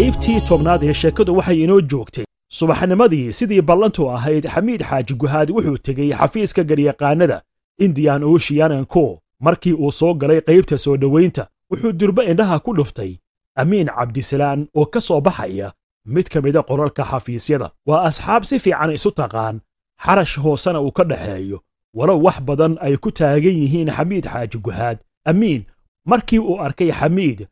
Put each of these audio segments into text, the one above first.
qaybtii tobnaad ee sheekadu waxay inoo joogtay. Subaxnimadii sidii ballantu ahayd xamiid xaaji guhaad wuxuu tegey xafiiska garyaqaanada indian ocean and co. Markii uu soo galay qaybta soo dhowaynta wuxuu durbo indhaha ku dhuftay. Amiin cabdisalaan oo ka soo baxaya mid ka mida qoralka xafiisyada waa asxaab si fiican isu taqaan xarash hoosena uu ka dhaxeeyo. Walow wax badan ay ku taagan yihiin xamiid xaaji guhaad. Amiin markii uu arkay xamiid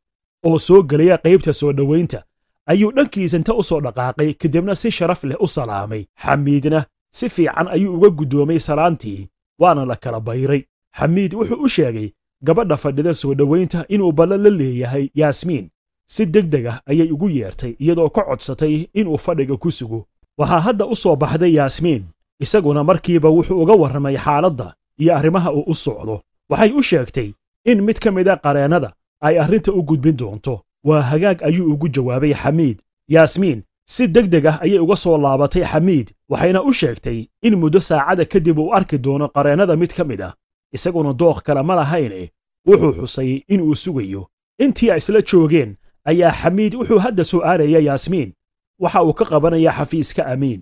oo soo gelaya qaybta soo dhowaynta ayuu dhankiisa inta u soo dhaqaaqay kadibna si sharaf leh u salaamay. Xamiidna si fiican ayuu uga guddoomay salaantii waana la kala bayray. Xamiid wuxuu u sheegay gabadha fadhida soo dhowaynta inuu ballan la leeyahay yaasmiin. Si deg deg ah ayay ugu yeertay iyadoo ka codsatay inuu fadhiga ku sugo. Waxaa hadda u soo baxday yaasmiin isaguna markiiba wuxuu uga warramay xaaladda iyo arrimaha uu u socdo. Waxay u sheegtay in mid ka mida qareennada ay arrinta u gudbin doonto waa hagaag ayuu ugu jawaabay xamiid. Yaasmiin si deg deg ah ayay uga soo laabatay xamiid waxayna u sheegtay in muddo saacada kadib uu arki doono qareennada mid ka mid ah. Isaguna dooq kale ma lahayne wuxuu xusay inuu sugayo. Intii ay isla joogeen ayaa xamiid wuxuu hadda su'aalaya yaasmiin. Waxa uu ka qabanayaa xafiiska amiin.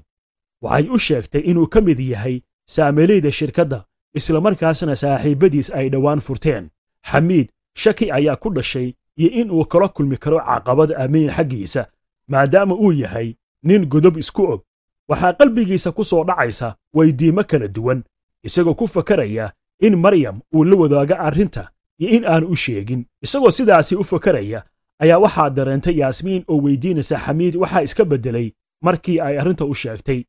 Waxay u sheegtay inuu ka mid yahay saamilayda shirkadda islamarkaasna saaxiibbadiis ay dhowaan furteen. Xamiid shaki ayaa ku dhashay iyo in uu kala kulmi karo caqabad amiin xaggiisa maadaama uu yahay nin godob isku og. Waxaa qalbigiisa ku soo dhacaysa weydiimo kala duwan isagoo ku fakaraya in maryam uu la wadaaga arrinta iyo in aan u sheegin. Isagoo sidaasi u fakaraya ayaa waxaa dareentay yaasmiin oo weydiinaysa xamiid waxaa iska beddelay markii ay arrinta u sheegtay.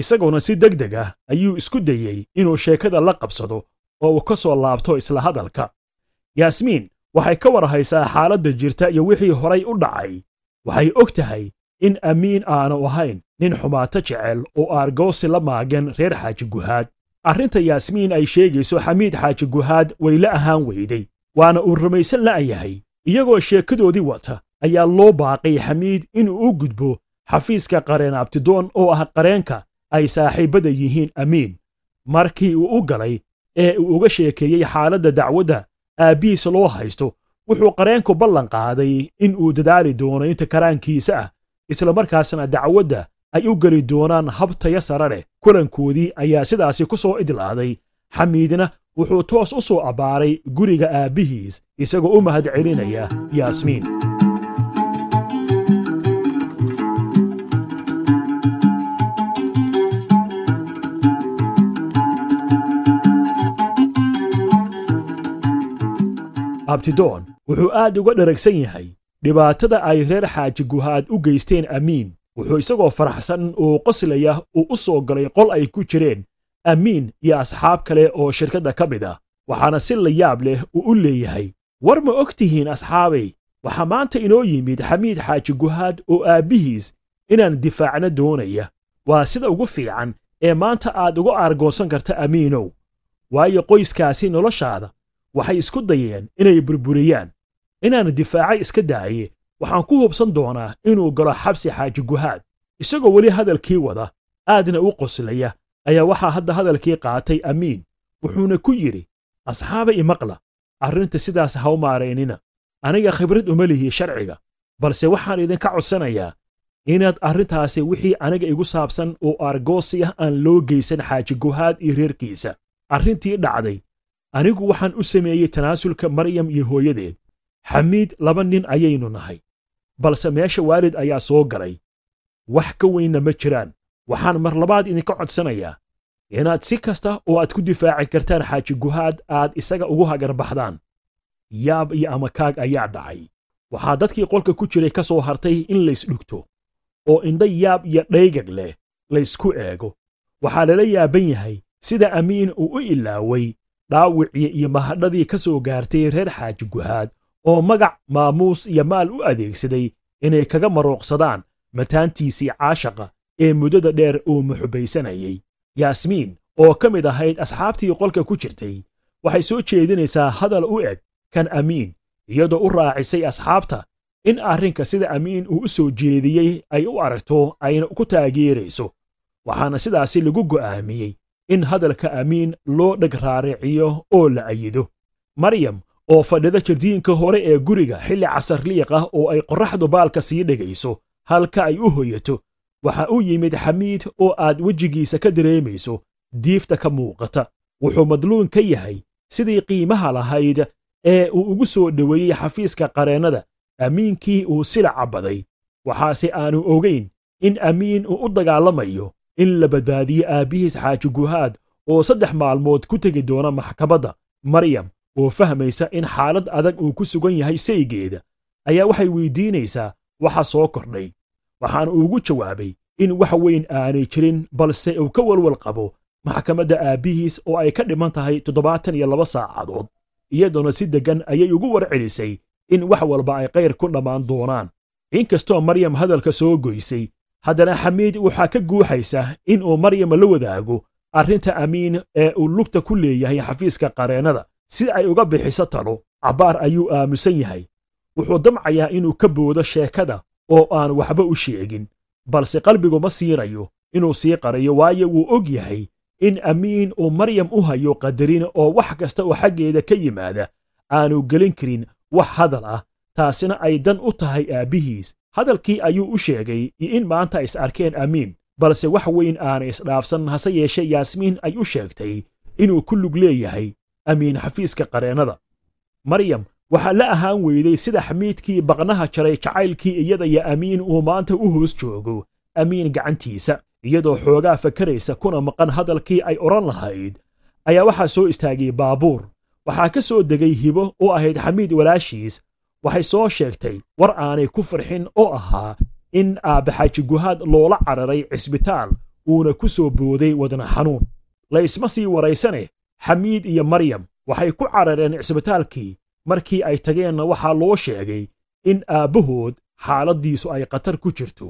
Isaguna si deg deg ah ayuu isku dayey inuu sheekada la qabsado oo uu ka soo laabto isla hadalka. Yaasmiin waxay ka war haysaa xaaladda jirta iyo wixii horay u dhacay. Waxay og tahay in amiin aanu ahayn nin xumaato jecel oo aargoosi la maagan reer xaaji guhaad. Arrinta yaasmiin ay sheegayso xamiid xaaji guhaad way la ahaan weyday waana uu rumaysan la'yahay iyagoo sheekadoodii wata ayaa loo baaqay xamiid inuu u gudbo xafiiska qareen abtidoon oo ah qareenka ay saaxiibbada yihiin amiin. Markii uu u galay ee uu uga sheekeeyey xaaladda dacwadda aabbihiis loo haysto wuxuu qareenku ballan qaaday in uu dadaali doono inta karaankiisa ah islamarkaasna dacwadda ay u geli doonaan hab taya sare leh. Kulankoodii ayaa sidaasi ku soo idlaaday. Xamiidna wuxuu toos u soo abbaaray guriga aabbihiis isagoo u mahad celinaya yaasmiin abtidoon wuxuu aad uga dharagsan yahay. Dhibaatada ay reer xaaji guhaad u geysteen amiin. Wuxuu isagoo faraxsan oo qoslaya uu u soo galay qol ay ku jireen. Amiin iyo asxaab kale oo shirkadda ka mid ah. Waxaana si la yaab leh uu u leeyahay. War ma og tihiin asxaabay waxaa maanta inoo yimid xamiid xaaji guhaad oo aabbihiis inaan difaacna doonaya. Waa sida ugu fiican ee maanta aad uga aargoosan karta amiinow. Waayo qoyskaasi noloshaada waxay isku dayeen inay burburiyaan. Inaan difaacay iska daaye waxaan ku hubsan doonaa inuu galo xabsi xaaji guhaad. Isagoo weli hadalkii wada aadna u qoslaya ayaa waxaa hadda hadalkii qaatay amiin wuxuuna ku yidhi asxaaba imaqla arrinta sidaas ha u maaraynina. Aniga khibrad uma lihi sharciga balse waxaan idinka codsanayaa inaad arrintaasi wixii aniga igu saabsan oo argoosi ah aan loo geysan xaaji guhaad iyo reerkiisa. Arrintii dhacday anigu waxaan u sameeyey tanaasulka maryam iyo hooyadeed. Xamiid laba nin ayaynu nahay balse meesha waalid ayaa soo galay. Wax ka weynna ma jiraan waxaan mar labaad idinka codsanayaa. Inaad si kasta oo aad ku difaaci kartaan xaaji guhaad aad isaga ugu hagarbaxdaan. Yaab iyo amakaag ayaa dhacay. Waxaa dadkii qolka ku jiray ka soo hartay in laysdhugto oo indha yaab iyo dhaygag leh laysku eego. Waxaa lala yaaban yahay sida amiin uu u ilaaway dhaawicii iyo mahadhadii ka soo gaartay reer xaaji guhaad oo magac maamuus iyo maal u adeegsaday inay kaga marooqsadaan mataantiisii caashaqa ee muddada dheer uu muxubaysanayay. Yaasmiin oo ka mid ahayd asxaabtii qolka ku jirtay waxay soo jeedinaysaa hadal u eg kan amiin iyadoo u raacisay asxaabta in arrinka sida amiin uu u soo jeediyey ay u aragto ayna ku taageerayso waxaana sidaasi lagu go'aamiyey in hadalka amiin loo dheg raariciyo oo la ayido maryam oo fadhida jardiinka hore ee guriga xilli casarliiq ah oo ay qorraxdu baalka sii dhigayso halka ay u hoyato waxa u yimid xamiid oo aad wejigiisa ka dareemayso diifta ka muuqata. Wuxuu madluun ka yahay sidii qiimaha lahayd ee uu ugu soo dhoweeyey xafiiska qareennada amiinkii uu silaca baday waxaase aanu ogayn in amiin uu u dagaalamayo in la badbaadiyo aabbihiis xaaji guhaad oo saddex maalmood ku tegi doona maxkamadda. Maryam oo fahmaysa in xaalad adag uu ku sugan yahay saygeeda ayaa waxay weydiinaysaa waxa soo kordhay. Waxaana ugu jawaabay in wax weyn aanay jirin balse uu ka walwal qabo maxkamadda aabbihiis oo ay ka dhiman tahay toddobaatan iyo laba saacadood iyadoona si deggan ayay ugu warcelisay in wax walba ay qayr ku dhammaan doonaan. Inkastoo maryam hadalka soo goysay haddana xamiid waxaa ka guuxaysa in uu maryam la wadaago arrinta amiin ee uu lugta ku leeyahay xafiiska qareennada si ay uga bixiso talo cabbaar ayuu aamusan yahay. Wuxuu damcayaa inuu ka boodo sheekada oo aan waxba u sheegin balse qalbigu ma siinayo inuu sii qarayo waayo wuu og yahay in amiin uu maryam u hayo qadarin oo wax kasta oo xaggeeda ka yimaada aanu gelin karin wax hadal ah taasina ay dan u tahay aabbihiis hadalkii ayuu u sheegay iyo in maanta is arkeen amiin. Balse wax weyn aanay isdhaafsan hase yeeshe yaasmiin ay u sheegtay inuu ku lug leeyahay amiin xafiiska qareennada maryam waxaa la ahaan weyday sida xamiidkii baqnaha jaray jacaylkii iyada iyo amiin uu maanta u hoos joogo. Amiin gacantiisa iyadoo xoogaa fakaraysa kuna maqan hadalkii ay odhan lahayd ayaa waxaa soo istaagay baabuur. Waxaa ka soo degay hibo oo ahayd xamiid walaashiis waxay soo sheegtay war aanay ku farxin oo ahaa in aabbaxaaji guhaad loola cararay cisbitaal uuna ku soo booday wadna xanuun. La isma sii waraysane xamiid iyo maryam waxay ku carareen cisbitaalkii markii ay tageenna waxaa loo sheegay in aabbahood xaaladdiisu ay khatar ku jirto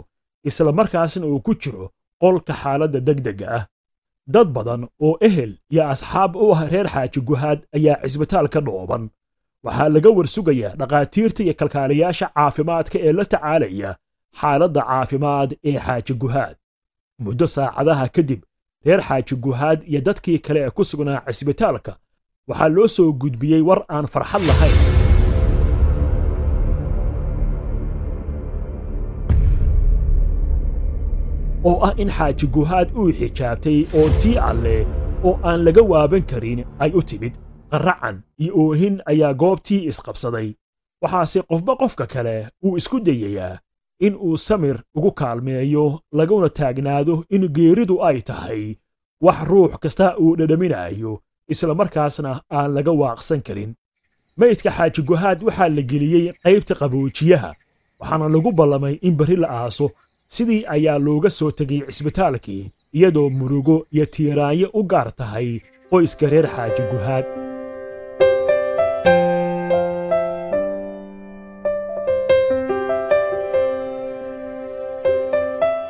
isla markaasna uu ku jiro qolka xaaladda degdegga ah. Dad badan oo ehel iyo asxaab u ah reer xaaji guhaad ayaa cisbitaal ka dhooban waxaa laga warsugayaa dhakhaatiirta iyo kalkaalayaasha caafimaadka ee la tacaalaya xaaladda caafimaad ee xaaji guhaad. Muddo saacadaha kadib reer xaaji guhaad iyo dadkii kale ee ku sugnaa cisbitaalka waxaa loo soo gudbiyey war aan farxad lahayn. Oo ah in xaaji guhaad uu xijaabtay oo tii alleh oo aan laga waaban karin ay u timid qaracan iyo oohin ayaa goobtii isqabsaday. Waxaase qofba qofka kale uu isku dayayaa in uu samir ugu kaalmeeyo laguna taagnaado in geeridu ay tahay wax ruux kasta uu dhadhaminayo isla markaasna aan laga waaqsan karin. Maydka xaaji guhaad waxaa la geliyey qaybta qaboojiyaha waxaana lagu ballamay in berri la aaso. Sidii ayaa looga soo tegay cisbitaalkii iyadoo murugo iyo tiiraanyo u gaar tahay qoyska reer xaaji guhaad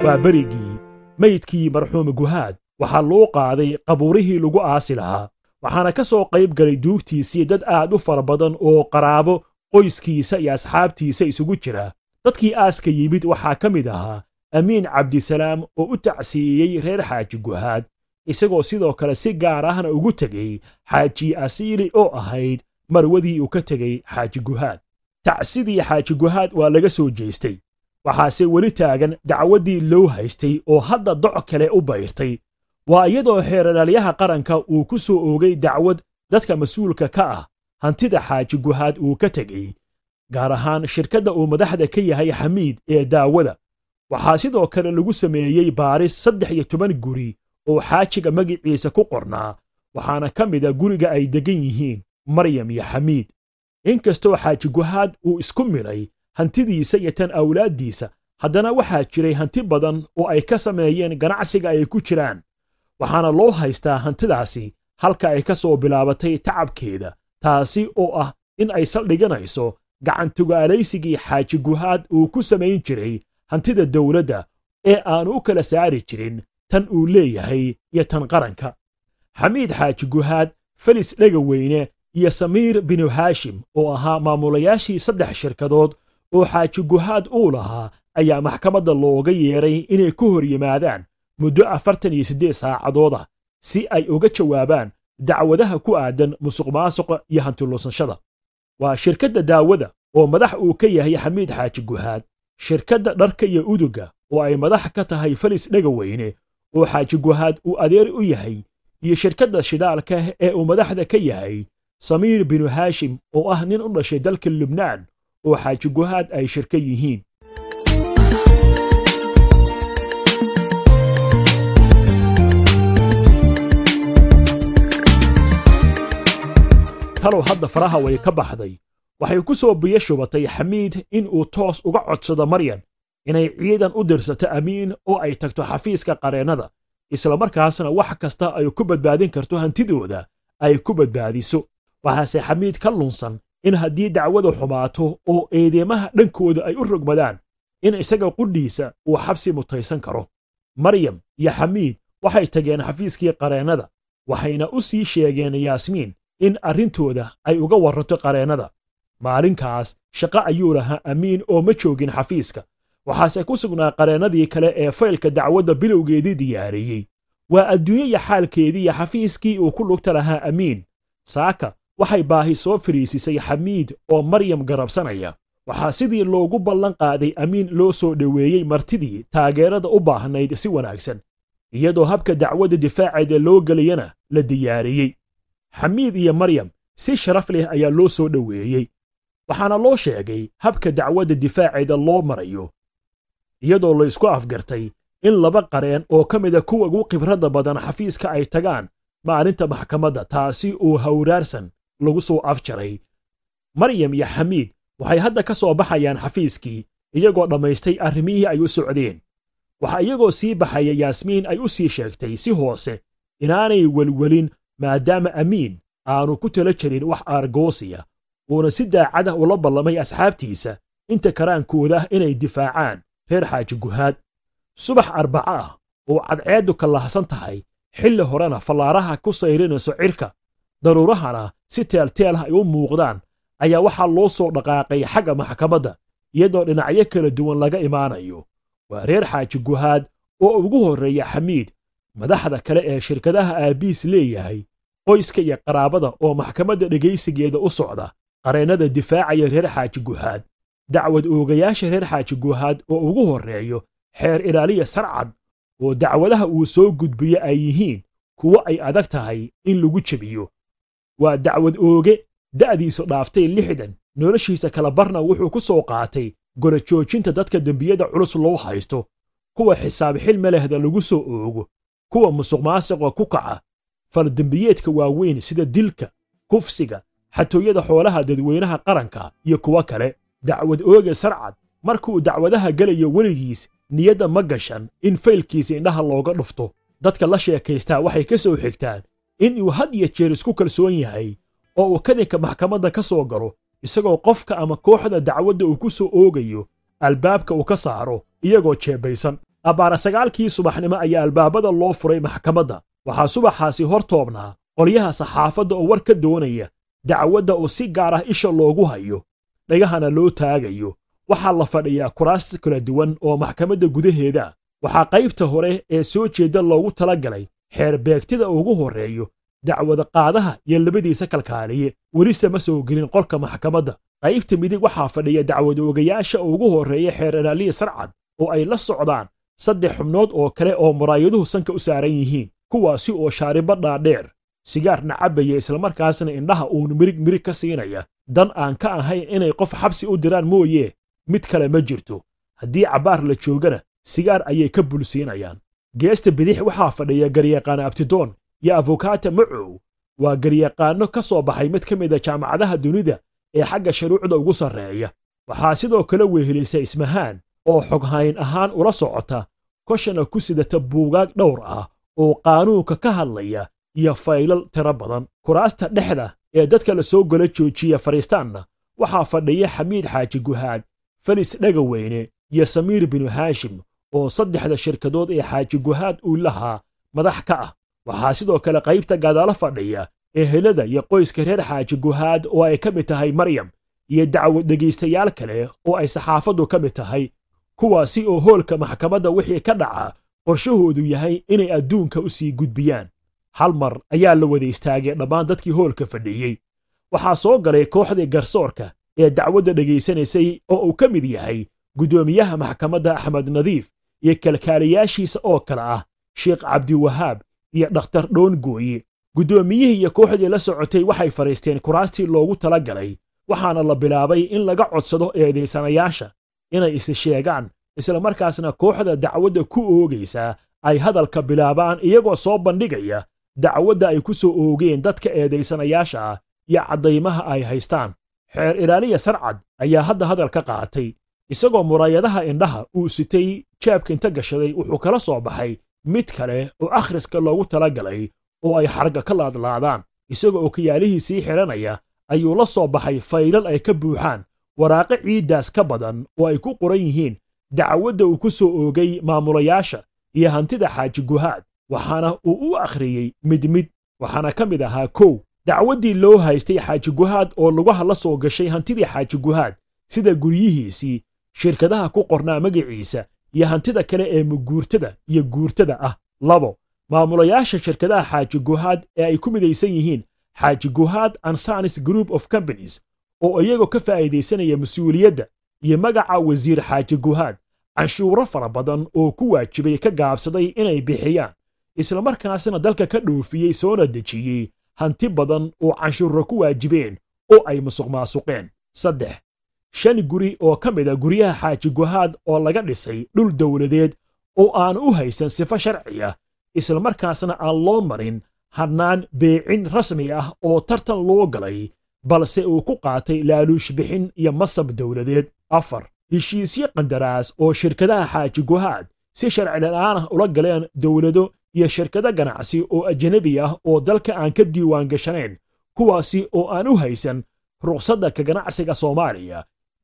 waa berigii maydkii marxuum guhaad. Waxaa loo qaaday qabuurihii lagu aasi lahaa. Waxaana ka soo qayb galay duugtiisii dad aad u fara badan oo qaraabo qoyskiisa iyo asxaabtiisa isugu jira. Dadkii aaska yimid waxaa ka mid ahaa amiin cabdisalaam oo u tacsiiyey reer xaaji guhaad isagoo sidoo kale si gaar ahna ugu tegey xaaji asiili oo ahayd marwadii uu ka tegey xaaji guhaad. Tacsidii xaaji guhaad waa laga soo jeestay waxaase weli taagan dacwaddii loo haystay oo hadda doc kale u bayrtay. Waa iyadoo xeeradhalyaha qaranka uu ku soo oogay dacwad dadka mas'uulka ka ah hantida xaaji guhaad uu ka tegey gaar ahaan shirkadda uu madaxda ka yahay xamiid ee daawada. Waxaa sidoo kale lagu sameeyey baaris saddex iyo toban guri oo xaajiga magiciisa ku qornaa waxaana ka mida guriga ay deggan yihiin maryam iyo xamiid. Inkastoo xaaji guhaad uu isku midhay hantidiisa iyo tan awlaaddiisa. Haddana waxaa jiray hanti badan oo ay ka sameeyeen ganacsiga ay ku jiraan. Waxaana loo haystaa hantidaasi halka ay ka soo bilaabatay tacabkeeda taasi oo ah in ay saldhiganayso gacantugaalaysigii xaaji guhaad uu ku samayn jiray hantida dawladda ee aanu u kala saari jirin tan uu leeyahay iyo tan qaranka. Xamiid xaaji guhaad felis dhegaweyne iyo samiir binu haashim oo ahaa maamulayaashii saddex shirkadood oo xaaji guhaad uu lahaa ayaa maxkamadda looga yeedhay inay ku hor yimaadaan muddo afartan iyo siddeed saacadood ah si ay uga jawaabaan dacwadaha ku aadan musuqmaasuqa iyo hantiluusanshada waa shirkadda daawada oo madax uu ka yahay xamiid xaaji guhaad shirkadda dharka iyo uduga oo ay madax ka tahay felis dhegaweyne oo xaaji guhaad uu adeer u yahay iyo shirkadda shidaalka ee uu madaxda ka yahay samiir binu haashim oo ah nin u dhashay dalka lubnaan oo xaaji guhaad ay shirka yihiin. Talow hadda faraha way ka baxday. Waxay ku soo biyo shubatay xamiid in uu toos uga codsado maryan inay ciidan u dirsato amiin oo ay tagto xafiiska qareennada islamarkaasna wax kasta ay ku badbaadin karto hantidooda ay ku badbaadiso. Waxaase xamiid ka lunsan in haddii dacwadu xumaato oo eedeymaha dhankooda ay u rogmadaan in isaga qudhiisa uu xabsi mutaysan karo. Maryam iyo xamiid waxay tageen xafiiskii qareennada waxayna u sii sheegeen yaasmiin in arrintooda ay uga warranto qareennada maalinkaas shaqo ayuu lahaa amiin oo ma joogin xafiiska. Waxaase ku sugnaa qareennadii kale ee faylka dacwadda bilowgeedii diyaariyey. Waa adduunyaya xaalkeediiyo xafiiskii uu ku lugta lahaa amiin. Saaka waxay baahi soo fariisisay xamiid oo maryam garabsanaya. Waxaa sidii loogu ballan qaaday amiin loo soo dhoweeyey martidii taageerada u baahnayd si wanaagsan iyadoo habka dacwadda difaaceeda loo gelayana la diyaariyey. Xamiid iyo maryam si sharaf leh ayaa loo soo dhoweeyey. Waxaana loo sheegay habka dacwadda difaaceeda loo marayo iyadoo la isku afgartay in laba qareen oo ka mida kuwa ugu khibradda badan xafiiska ay tagaan maalinta maxkamadda taasi oo hawraarsan lagu soo afjaray maryam iyo xamiid waxay hadda ka soo baxayaan xafiiskii iyagoo dhammaystay arrimihii ay u socdeen. Waxa iyagoo sii baxaya yaasmiin ay u sii sheegtay si hoose inaanay welwelin maadaama amiin aanu ku tala jirin wax aargoosiya uuna si daacada ula ballamay asxaabtiisa inta karaankooda ah inay difaacaan reer xaaji guhaad. Subax arbaco ah oo cadceeddu ka lahsan tahay xilli horena fallaaraha ku sayrinayso cirka daruurahana si teelteel ah ay u muuqdaan ayaa waxaa loo soo dhaqaaqay xagga maxkamadda iyadoo dhinacyo kala duwan laga imaanayo. Waa reer xaaji guhaad oo ugu horreeya xamiid madaxda kale ee shirkadaha aabiis leeyahay qoyska iyo qaraabada oo maxkamadda dhegaysigeeda u socda qareennada difaacaya reer xaaji guhaad. Dacwad oogayaasha reer xaaji guhaad oo ugu horreeyo xeer ilaaliya sarcad oo dacwadaha uu soo gudbiyo ay yihiin kuwo ay adag tahay in lagu jebiyo waa dacwad ooge da'diisu dhaaftay lixdan. Noloshiisa kala barna wuxuu ku soo qaatay golajoojinta dadka dembiyada culus loo haysto. Kuwa xisaab xilmelehda lagu soo oogo. Kuwa musuqmaasiqa ku kaca. Faldembiyeedka waaweyn sida dilka kufsiga xatooyada xoolaha dadweynaha qaranka iyo kuwo kale. Dacwad ooge sarcad. Markuu dacwadaha gelayo weligiis niyadda ma gashan in faylkiisa indhaha looga dhufto. Dadka la sheekaystaa waxay ka soo xigtaan in uu had iyo jeer isku kalsoon yahay oo uu kadinka maxkamadda ka soo galo isagoo qofka ama kooxda dacwadda uu ku soo oogayo albaabka uu ka saaro iyagoo jeebaysan. Abbaara sagaalkii subaxnimo ayaa albaabada loo furay maxkamadda. Waxaa subaxaasi hor toobnaa qolyaha saxaafadda oo war ka doonaya dacwadda oo si gaar ah isha loogu hayo dhagahana loo taagayo. Waxaa la fadhiyaa kuraas kala duwan oo maxkamadda gudaheeda. Waxaa qaybta hore ee soo jeedda loogu tala galay xeer beegtida ugu horreeyo dacwada qaadaha iyo labadiisa kalkaaliye. Welise ma soo gelin qolka maxkamadda. Qaybta midig waxaa fadhiya dacwad oogayaasha ugu horreeya xeer ilaaliya sarcad oo ay la socdaan saddex xubnood oo kale oo muraayaduhu sanka u saaran yihiin kuwaasi oo shaariba dhaadheer. Sigaarna cabbaya islamarkaasna indhaha uun mirig mirig ka siinaya. Dan aan ka ahayn inay qof xabsi u diraan mooye. Mid kale ma jirto. Haddii cabbaar la joogana sigaar ayay ka bulsiinayaan geesta bidix waxaa fadhiya garyaqaan abtidoon iyo afokaata macow. Waa garyaqaanno ka soo baxay mid ka mid a jaamacadaha dunida ee xagga shuruucda ugu sarreeya. Waxaa sidoo kale wehelisa ismahaan oo xoghayn ahaan ula socota koshana ku sidata buugaag dhowr ah oo qaanuunka ka hadlaya iyo faylal tiro badan. Kuraasta dhexda ee dadka la soo gola joojiya fadhiistaanna waxaa fadhiya xamiid xaaji guhaad felis dhegaweyne iyo samiir binu haashim oo saddexda shirkadood ee xaaji guhaad uu lahaa madax ka ah. Waxaa sidoo kale qaybta gadaalo fadhiya ehelada iyo qoyska reer xaaji guhaad oo ay ka mid tahay maryam iyo dacwad dhegaystayaal kale oo ay saxaafaddu ka mid tahay kuwaasi oo hoolka maxkamadda wixii ka dhaca qorshahoodu yahay inay adduunka u sii gudbiyaan. Hal mar ayaa la wada istaagay dhammaan dadkii hoolka fadhiyey waxaa soo galay kooxdii garsoorka ee dacwadda dhegaysanaysay oo uu ka mid yahay guddoomiyaha maxkamadda axmed nadiif iyo kalkaaliyaashiisa oo kale ah sheekh cabdiwahaab iyo dhakhtar dhoongooye guddoomiyihii iyo kooxdii la socotay waxay fadhiisteen kuraastii loogu tala galay waxaana la bilaabay in laga codsado eedaysanayaasha inay isi sheegaan isla markaasna kooxda dacwadda ku oogaysaa ay hadalka bilaabaan iyagoo soo bandhigaya dacwadda ay ku soo oogeen dadka eedaysanayaasha ah iyo caddaymaha ay haystaan. Xeer ilaaliya sarcad ayaa hadda hadal ka qaatay isagoo muraayadaha indhaha uu sitay jaabka inta gashaday wuxuu kala soo baxay. Mid kale oo akhriska loogu tala galay oo ay xarga ka laadlaadaan isagoo okiyaalihii sii xidhanaya ayuu la soo baxay faylal ay ka buuxaan. Waraaqo ciiddaas ka badan oo ay ku qoran yihiin dacwadda uu ku soo oogay maamulayaasha iyo hantida xaaji guhaad waxaana uu u akhriyey mid mid waxaana ka mid ahaa kow. Dacwaddii loo haystay xaaji guhaad oo lugaha la soo gashay hantidii xaaji guhaad sida guryihiisii shirkadaha ku qornaa magaciisa iyo hantida kale ee muguurtada iyo guurtada ah. Labo maamulayaasha shirkadaha xaaji guhaad ee ay ku midaysan yihiin xaaji guhaad ansanis group of companies oo iyagoo ka faa'iidaysanaya mas'uuliyadda iyo magaca wasiir xaaji guhaad canshuuro fara badan oo ku waajibay ka gaabsaday inay bixiyaan islamarkaasna dalka ka dhoofiyey soona dejiyey hanti badan oo canshuuro ku waajibeen oo ay musuq maasuqeen saddex shan guri oo ka mid a guryaha xaaji guhaad oo laga dhisay dhul dowladeed oo aan u haysan sifo sharci ah islamarkaasna aan loo marin hannaan beecin rasmi ah oo tartan loo galay balse uu ku qaatay laaluush bixin iyo masab dowladeed afar heshiisyo qandaraas oo shirkadaha xaaji guhaad si sharci la'aan ah ula galeen dowlado iyo shirkado ganacsi oo ajanabi ah oo dalka aan ka diiwaan gashanayn kuwaasi oo aan u haysan ruqsadda ka ganacsiga soomaaliya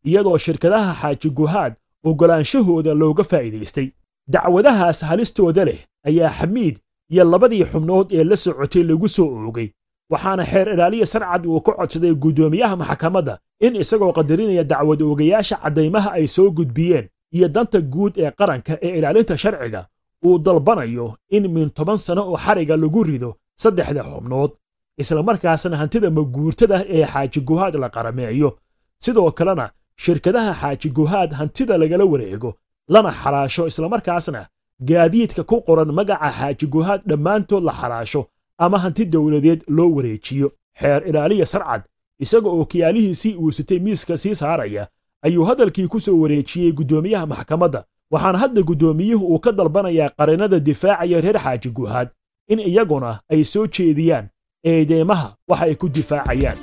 iyadoo shirkadaha xaaji guhaad oggolaanshahooda looga faa'iidaystay. Dacwadahaas halistooda leh ayaa xamiid iyo labadii xubnood ee la socotay lagu soo oogay waxaana xeer ilaaliya sarcad uu ka codsaday guddoomiyaha maxkamadda in isagoo qadarinaya dacwad oogayaasha caddaymaha ay soo gudbiyeen iyo danta guud ee qaranka ee ilaalinta sharciga uu dalbanayo in min toban sano oo xariga lagu rido saddexda xubnood. Islamarkaasna hantida maguurtada ee xaaji guhaad la qarameeyo. Sidoo kalena shirkadaha xaaji guhaad hantida lagala wareego lana xalaasho islamarkaasna gaadiidka ku qoran magaca xaaji guhaad dhammaantood la xalaasho ama hanti dowladeed loo wareejiyo. Xeer ilaaliya sarcad isaga oo kiyaalihiisii uu sitay miiska sii saaraya ayuu hadalkii ku soo wareejiyey guddoomiyaha maxkamadda waxaana hadda guddoomiyuhu uu ka dalbanayaa qarinada difaacaya reer xaaji guhaad in iyaguna ay soo jeediyaan eedeymaha waxa ay ku difaacayaan